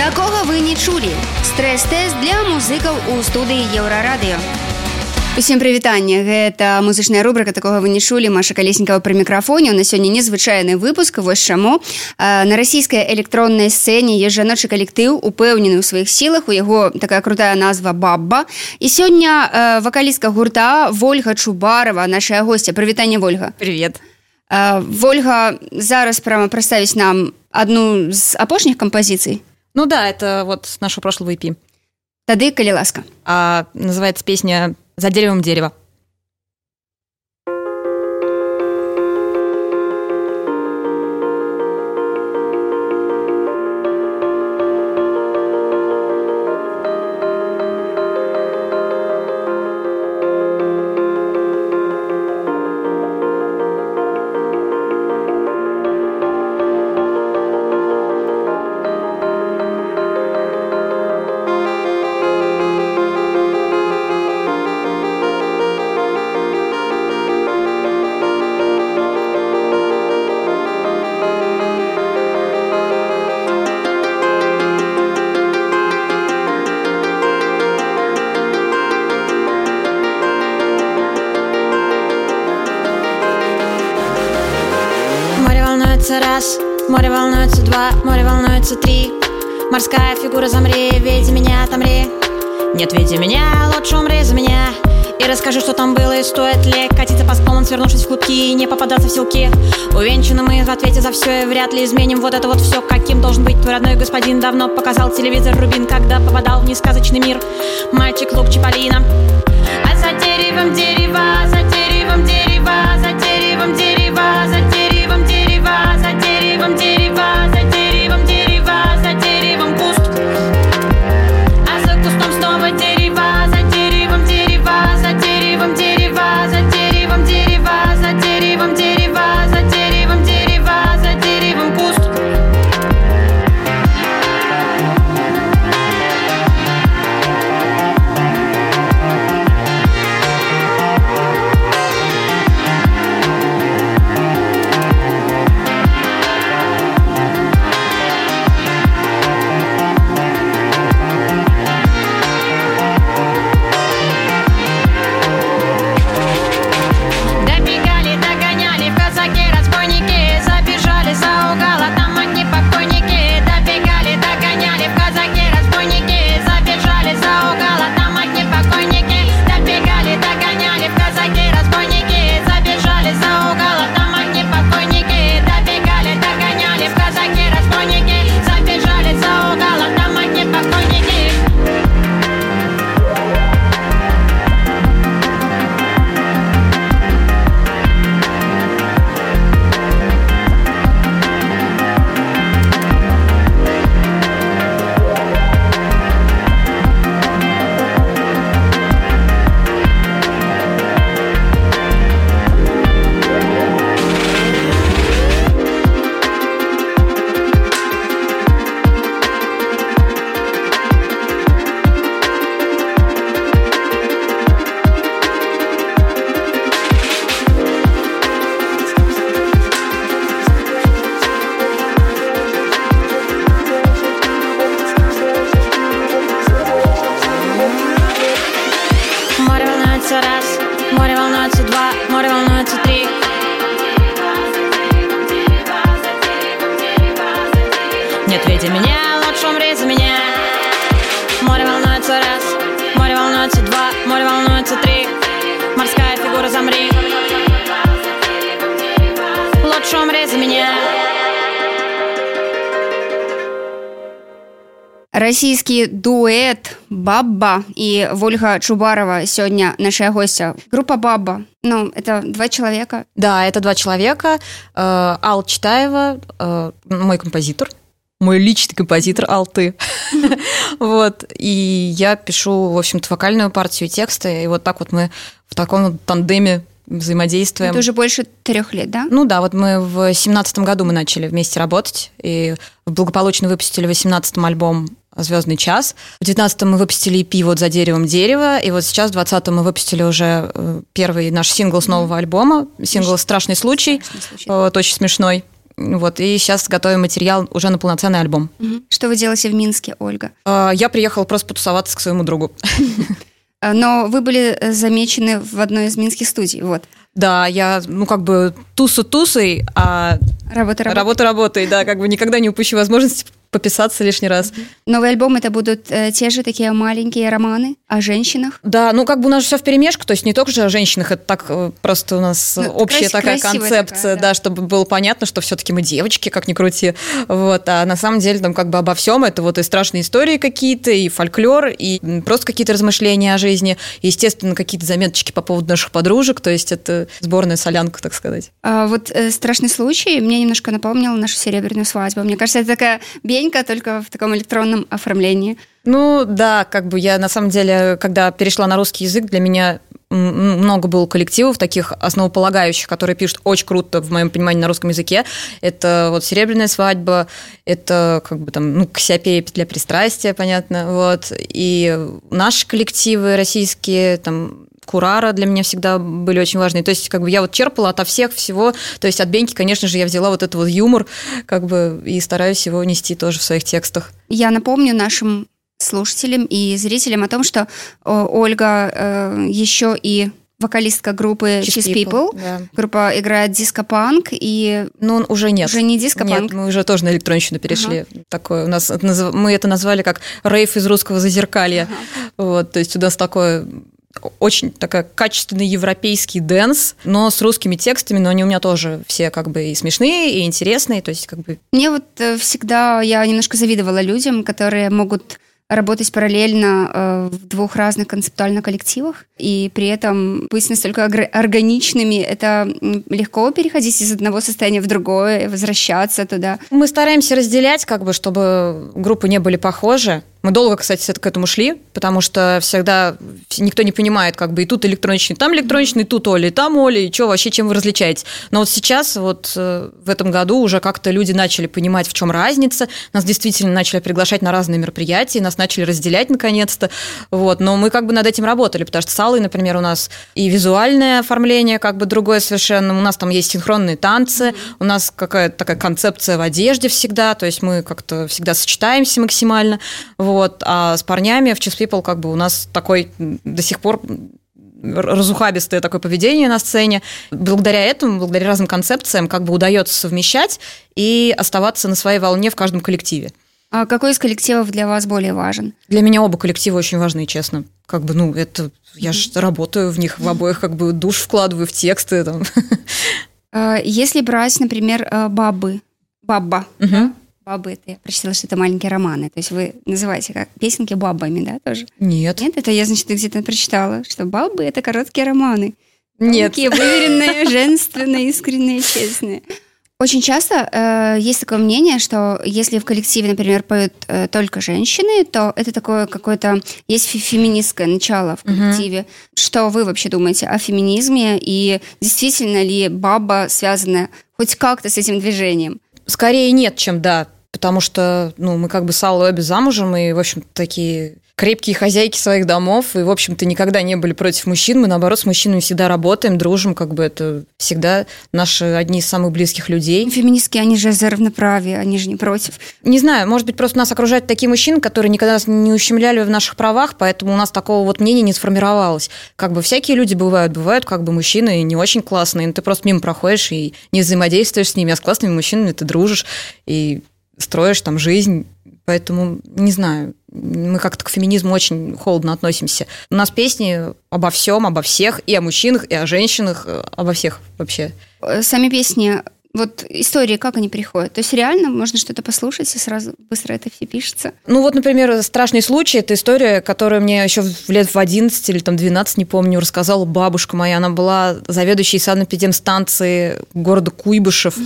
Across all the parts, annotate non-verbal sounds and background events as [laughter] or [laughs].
Такога вы не чулі. Стрэс-тэст для музыкаў у студыі Еўрарадыё. Усім прывітанне. Гэта музычная рубрика такога вы не чулі Маша калеснікава пры мікрафоне. На сёння незвычайны выпуск вось чаму. На расійскай электроннай сцэне есть жаночы калектыў упэўнены ў сваіх сілах. У яго такая крутая назва бабба і сёння вакалістка гурта ольга чубарова нашая гостця прывітанне ольга привет. Ольга зараз прямо прадставіць нам одну з апошніх кампазіцый Ну да, это вот с нашего прошлого EP. Тады, коли ласка. А, называется песня «За деревом дерево». Раз, море волнуется два, море волнуется три. Морская фигура замри, веди меня, отомри. Нет, веди меня, лучше умри за меня. И расскажи, что там было и стоит ли Катиться по склонам, свернувшись в клубки И не попадаться в селки. Увенчаны мы в ответе за все И вряд ли изменим вот это вот все Каким должен быть твой родной господин. Давно показал телевизор Рубин Когда попадал в несказочный мир. Мальчик Лук Чиполлино. А за деревом дерево, за Нет, веди меня, лучше умри за меня. Море волнуется раз, море волнуется два, море волнуется три. Морская фигура замри. Лучше умри за меня. Расійскі дуэт бабба і ольга чубарова сёння нашая гостця группа бабба ну это два человека Да, это два человека. Э, Ал Читаева, э, мой композитор, мой личный композитор Ал ты. [laughs] Вот. И я пишу, в общем-то, вокальную партию текста. И вот так вот мы в таком тандеме взаимодействуем. это уже больше трех лет да Ну да, вот мы в семнадцатом году мы начали вместе работать и благополучно выпустили в восемнадцатом альбом «Звездный час». В девятнадцатом мы выпустили EP «Вот за деревом дерево», и вот сейчас в двадцатом мы выпустили уже э, первый наш сингл с нового альбома, сингл «Страшный случай», Страшный случай. вот, очень смешной. Вот, и сейчас готовим материал уже на полноценный альбом. Что вы делаете в Минске, Ольга? А, я приехала просто потусоваться к своему другу. [laughs] А, но вы были э, замечены в одной из минских студий, вот. Да, я, ну, как бы тусу тусой, а Работа, работа. работа работой, да, как бы никогда не упущу возможности пописаться лишний раз. Новый альбом это будут э, те же такие маленькие романы о женщинах. Да, ну как бы у нас все в перемешку, то есть не только же о женщинах, это так э, просто у нас Ну, общая крас- такая концепция, такая, да. да. чтобы было понятно, что все-таки мы девочки, как ни крути, вот, а на самом деле там как бы обо всем, это вот и страшные истории какие-то, и фольклор, и просто какие-то размышления о жизни, и, естественно, какие-то заметочки по поводу наших подружек, то есть это сборная солянка, так сказать. А вот э, страшный случай мне немножко напомнил нашу серебряную свадьбу. Мне кажется, это такая бенька, только в таком электронном оформлении. Ну да, как бы я на самом деле, когда перешла на русский язык, для меня много было коллективов таких основополагающих, которые пишут очень круто, в моем понимании, на русском языке. Это вот «Серебряная свадьба», это как бы там, ну, «Кассиопея. Петля пристрастия», понятно, вот. И наши коллективы российские, там, Курара для меня всегда были очень важны. То есть, как бы я вот черпала ото всех всего. То есть от Беньки, конечно же, я взяла вот этот вот юмор, как бы, и стараюсь его нести тоже в своих текстах. Я напомню нашим слушателям и зрителям о том, что о, Ольга э, еще и вокалистка группы Cheese People. да. Группа играет диско-панк, и Ну, уже нет. уже не диско-панк. Нет, мы уже тоже на электронщину перешли. Такое у нас мы это назвали как рейв из русского зазеркалья. Вот, то есть у нас такое очень такая качественный европейский dance, но с русскими текстами, но они у меня тоже все как бы и смешные, и интересные, то есть как бы Мне вот э, всегда, я немножко завидовала людям, которые могут работать параллельно э, в двух разных концептуально коллективах, и при этом быть настолько органичными, это легко переходить из одного состояния в другое, возвращаться туда. Мы стараемся разделять, как бы, чтобы группы не были похожи. Мы долго, кстати, к этому шли, потому что всегда никто не понимает, как бы и тут электроничный, там электроничный, тут Оля, и там Оля, и что вообще, чем вы различаете. Но вот сейчас, вот э, в этом году уже как-то люди начали понимать, в чем разница. Нас действительно начали приглашать на разные мероприятия, нас начали разделять наконец-то. Вот. Но мы как бы над этим работали, потому что с Аллой, например, у нас и визуальное оформление как бы другое совершенно. У нас там есть синхронные танцы, у нас какая-то такая концепция в одежде всегда, то есть мы как-то всегда сочетаемся максимально. Вот. А с парнями в Cheese People как бы у нас такой до сих пор разухабистое такое поведение на сцене. Благодаря этому, благодаря разным концепциям, как бы удается совмещать и оставаться на своей волне в каждом коллективе. А какой из коллективов для вас более важен? Для меня оба коллектива очень важны, честно. Как бы, ну, это я же работаю в них в обоих, как бы душ вкладываю в тексты. Там. А, Если брать, например, э, бабы, бабба, Мгм. Бабы, это я прочитала, что это маленькие романы, то есть вы называете как песенки бабами, да, тоже? Нет. Нет, это я, значит, где-то прочитала, что бабы — это короткие романы. Нет. Такие выверенные, [laughs] женственные, искренние, честные. Очень часто э, есть такое мнение, что если в коллективе, например, поют э, только женщины, то это такое какое-то... Есть фе- феминистское начало в коллективе. Что вы вообще думаете о феминизме? И действительно ли баба связана хоть как-то с этим движением? Скорее нет, чем да. Потому что, ну, мы как бы с Аллой обе замужем, и, в общем такие крепкие хозяйки своих домов, и, в общем-то, никогда не были против мужчин. Мы, наоборот, с мужчинами всегда работаем, дружим, как бы это всегда наши одни из самых близких людей. Феминистки, они же за равноправие, они же не против. Не знаю, может быть, просто нас окружают такие мужчины, которые никогда нас не ущемляли в наших правах, поэтому у нас такого вот мнения не сформировалось. Как бы всякие люди бывают, бывают как бы мужчины не очень классные, но ты просто мимо проходишь и не взаимодействуешь с ними, а с классными мужчинами ты дружишь и строишь там жизнь. Поэтому, не знаю, мы как-то к феминизму очень холодно относимся. У нас песни обо всем, обо всех, и о мужчинах, и о женщинах, э, обо всех вообще. Э, Сами песни, вот истории, как они приходят? То есть реально можно что-то послушать, и сразу быстро это все пишется? Ну вот, например, страшный случай, это история, которую мне еще в лет в 11 или там 12, не помню, рассказала бабушка моя. Она была заведующей санэпидемстанции города Куйбышев,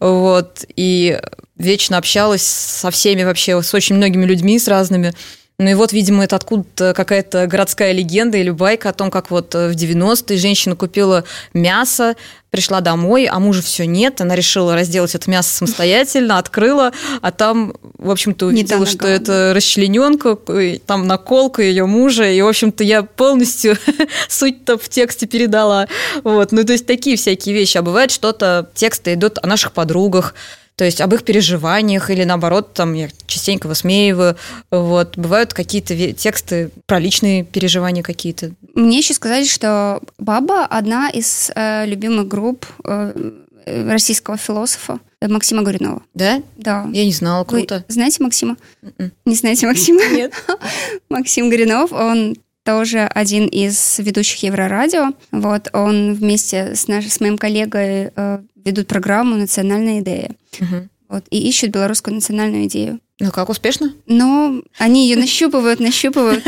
вот, и вечно общалась со всеми вообще, с очень многими людьми, с разными. Ну и вот, видимо, это откуда-то какая-то городская легенда или байка о том, как вот э, в 90-е женщина купила мясо, пришла домой, а мужа все нет. Она решила разделать это мясо самостоятельно, открыла, а там, в общем-то, увидела, что это расчлененка, там наколка ее мужа, и, в общем-то, я полностью [laughs] суть-то в тексте передала. Вот, ну, то есть такие всякие вещи. А бывает что-то, тексты идут о наших подругах, То есть об их переживаниях или наоборот, там я частенько высмеиваю. Вот. Бывают какие-то тексты про личные переживания какие-то. Мне еще сказали, что Баба одна из э, любимых групп э, российского философа Максима Горюнова. Да? Да. Я не знала, круто. Вы знаете Максима? Mm-mm. М-м. Не знаете Максима? Нет. [laughs] Максим Горюнов, он тоже один из ведущих Еврорадио. Вот он вместе с, наш, с моим коллегой э, ведут программу «Национальная идея». Угу. Вот, и ищут белорусскую национальную идею. Ну как, успешно? Но они ее нащупывают, нащупывают,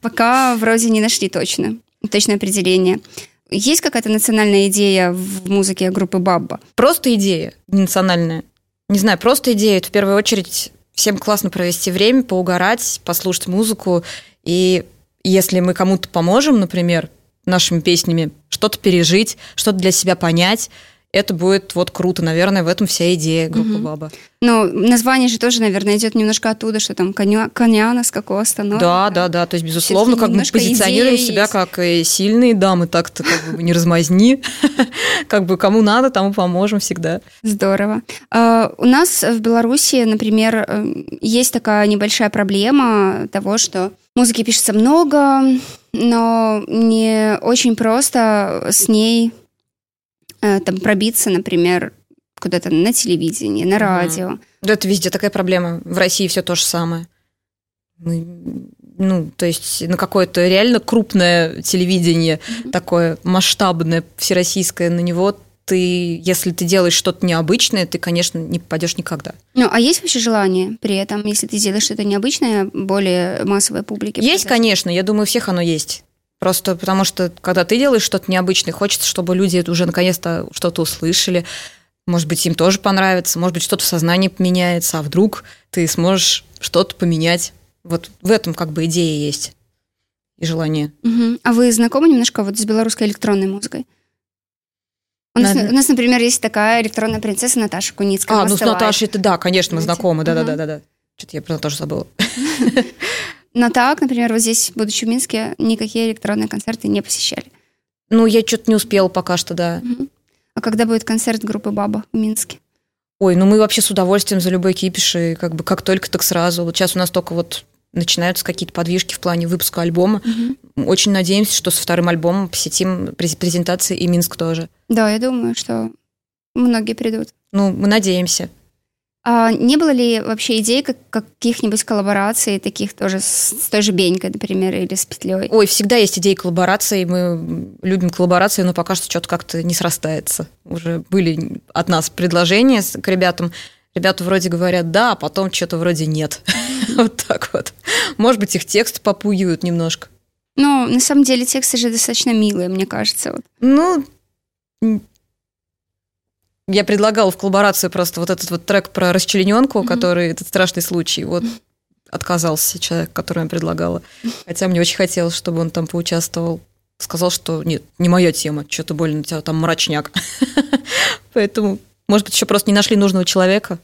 пока вроде не нашли точно, точное определение. Есть какая-то национальная идея в музыке группы Бабба? Просто идея, национальная. Не знаю, просто идея. Это в первую очередь всем классно провести время, поугарать, послушать музыку. И если мы кому-то поможем, например, нашими песнями, что-то пережить, что-то для себя понять, это будет вот круто. Наверное, в этом вся идея группы угу. Баба. Ну, название же тоже, наверное, идет немножко оттуда, что там коня, коняна с какого становится. Да, да, да. То есть, безусловно, как мы позиционируем себя есть. как сильные дамы, так-то как бы не размазни. [laughs] Как бы кому надо, тому поможем всегда. Здорово. А, у нас в Беларуси, например, э, есть такая небольшая проблема того, что музыки пишется много, но не очень просто с ней Э, там пробиться, например, куда-то на телевидении, на радио. Угу. Да, это везде такая проблема. В России все то же самое. Ну, то есть на какое-то реально крупное телевидение, mm такое масштабное, всероссийское, на него ты, если ты делаешь что-то необычное, ты, конечно, не попадешь никогда. Ну, а есть вообще желание при этом, если ты делаешь что-то необычное, более массовой публике? Есть, показать? конечно. Я думаю, у всех оно есть. Просто потому что, когда ты делаешь что-то необычное, хочется, чтобы люди уже наконец-то что-то услышали. Может быть, им тоже понравится, может быть, что-то в сознании поменяется, а вдруг ты сможешь что-то поменять. Вот в этом как бы идея есть и желание. Угу. А вы знакомы немножко вот с белорусской электронной музыкой? У нас, у нас, например, есть такая электронная принцесса Наташа Куницкая. А, ну с Наташей это да, конечно, мы знакомы, да-да-да-да. Что-то я про тоже забыла. [laughs] Но так, например, вот здесь, будучи в Минске, никакие электронные концерты не посещали. Ну, я что-то не успела пока что, да. Угу. А когда будет концерт группы Баба в Минске? Ой, ну мы вообще с удовольствием за любой кипиш, и как бы как только, так сразу. Вот сейчас у нас только вот начинаются какие-то подвижки в плане выпуска альбома. Угу. Очень надеемся, что со вторым альбомом посетим презентации и Минск тоже. Да, я думаю, что многие придут. Ну, мы надеемся. А не было ли вообще идей как, каких-нибудь коллабораций, таких тоже с, с той же Бенькой, например, или с Петлей? Ой, всегда есть идеи коллаборации. Мы любим коллаборации, но пока что что-то как-то не срастается. Уже были от нас предложения к ребятам. Ребята вроде говорят «да», а потом что-то вроде «нет». [laughs] Вот так вот. Может быть, их текст попугивают немножко. Ну, на самом деле тексты же достаточно милые, мне кажется. Ну, я предлагала в коллаборацию просто вот этот вот трек про расчлененку, mm-hmm. который этот страшный случай. Вот отказался человек, который я предлагала. Хотя мне очень хотелось, чтобы он там поучаствовал. Сказал, что нет, не моя тема, что-то больно у тебя там мрачняк. [laughs] Поэтому, может быть, еще просто не нашли нужного человека.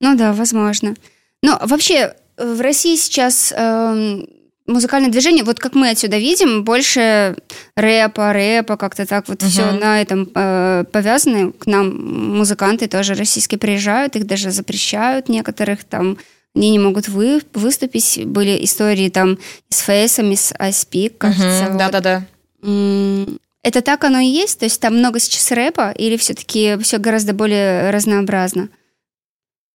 Ну да, возможно. Но вообще в России сейчас эм, музыкальное движение, вот как мы отсюда видим, больше рэпа, рэпа, как-то так вот угу. все на этом э, повязаны. К нам музыканты тоже российские приезжают, их даже запрещают некоторых там. Они не могут вы, выступить. Были истории там с Фейсом, с Айспик, кажется. Да-да-да. Вот. Это так оно и есть? То есть там много сейчас рэпа или все-таки все гораздо более разнообразно?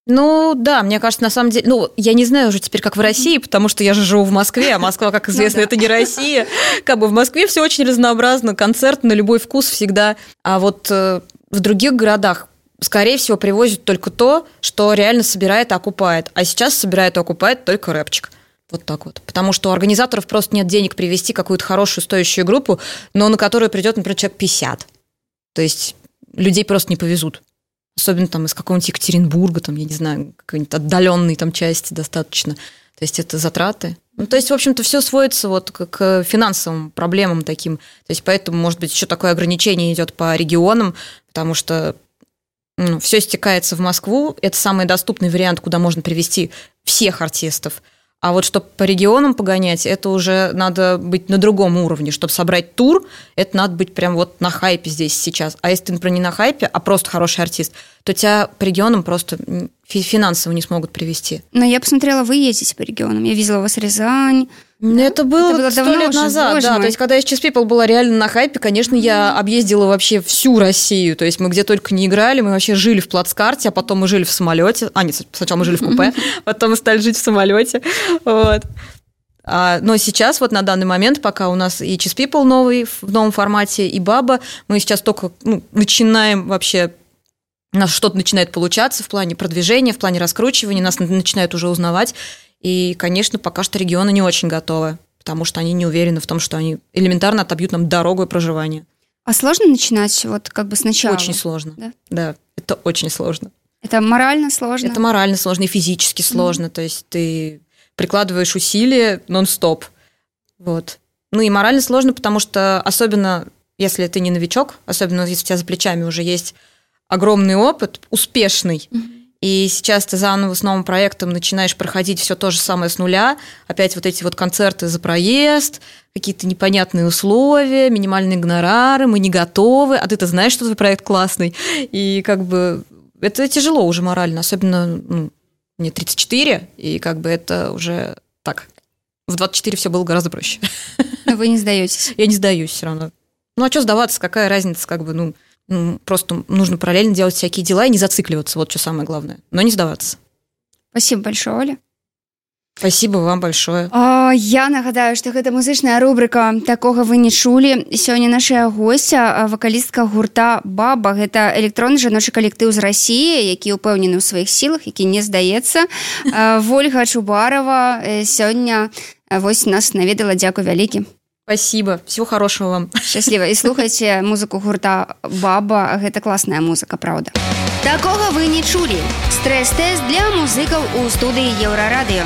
Ну да, мне кажется, на самом деле, ну я не знаю уже теперь, как в России, потому что я же живу в Москве, а Москва, как [laughs] ну известно, это не Россия. Как бы в Москве все очень разнообразно, концерт на любой вкус всегда. А вот э, в других городах скорее всего, привозят только то, что реально собирает и окупает. А сейчас собирает и окупает только рэпчик. Вот так вот. Потому что у организаторов просто нет денег привести какую-то хорошую стоящую группу, но на которую придет, например, человек 50. То есть людей просто не повезут особенно там из какого-нибудь Екатеринбурга, там, я не знаю, какой-нибудь отдаленной там части достаточно. То есть это затраты. Ну, то есть, в общем-то, все сводится вот к финансовым проблемам таким. То есть, поэтому, может быть, еще такое ограничение идет по регионам, потому что ну, все стекается в Москву. Это самый доступный вариант, куда можно привести всех артистов. А вот чтобы по регионам погонять, это уже надо быть на другом уровне. Чтобы собрать тур, это надо быть прям вот на хайпе здесь сейчас. А если ты, например, не на хайпе, а просто хороший артист, то тебя по регионам просто финансово не смогут привести. Но я посмотрела, вы ездите по регионам. Я видела у вас Рязань, это было, это было сто давно лет уже, назад, да. Мой. То есть, когда Cheese People была реально на хайпе, конечно, я объездила вообще всю Россию. То есть, мы где только не играли, мы вообще жили в плацкарте, а потом мы жили в самолете. А, нет, сначала мы жили в купе, [laughs] потом мы стали жить в самолете. Вот. А, но сейчас, вот на данный момент, пока у нас и Cheese People новый, в новом формате, и Баба, мы сейчас только ну, начинаем вообще у нас что-то начинает получаться в плане продвижения, в плане раскручивания, нас начинают уже узнавать. И, конечно, пока что регионы не очень готовы, потому что они не уверены в том, что они элементарно отобьют нам дорогу и проживание. А сложно начинать вот как бы сначала? Очень сложно. Да, да это очень сложно. Это морально сложно? Это морально сложно и физически сложно. Mm. То есть ты прикладываешь усилия нон-стоп. Вот. Ну и морально сложно, потому что особенно если ты не новичок, особенно если у тебя за плечами уже есть огромный опыт, успешный, mm-hmm и сейчас ты заново с новым проектом начинаешь проходить все то же самое с нуля. Опять вот эти вот концерты за проезд, какие-то непонятные условия, минимальные гонорары, мы не готовы, а ты-то знаешь, что твой проект классный. И как бы это тяжело уже морально, особенно ну, мне 34, и как бы это уже так. В 24 все было гораздо проще. Но вы не сдаетесь? Я не сдаюсь все равно. Ну а что сдаваться, какая разница, как бы, ну, Просто нужно параллельно делать всякие дела и не зацикливаться, вот что самое главное, но не сдаваться. Спасибо большое, Оля. Спасибо вам большое. А, я нагадаю, што гэта музычная рубрика такога вы не чулі сёння наша госця вакалістка гурта баба гэта электронны жаночы калектыў з рассіі які ўпэўнены ў сваіх сілах які не здаецца ольга чубарова сёння вось нас наведала дзякуй вялікі спасибо. Всего хорошего вам. Шчасліва і слухайце музыку гурта баба гэта класная музыка праўда. Такога вы не чулі. Стрэс-тэст для музыкаў у студыі еўрарадыё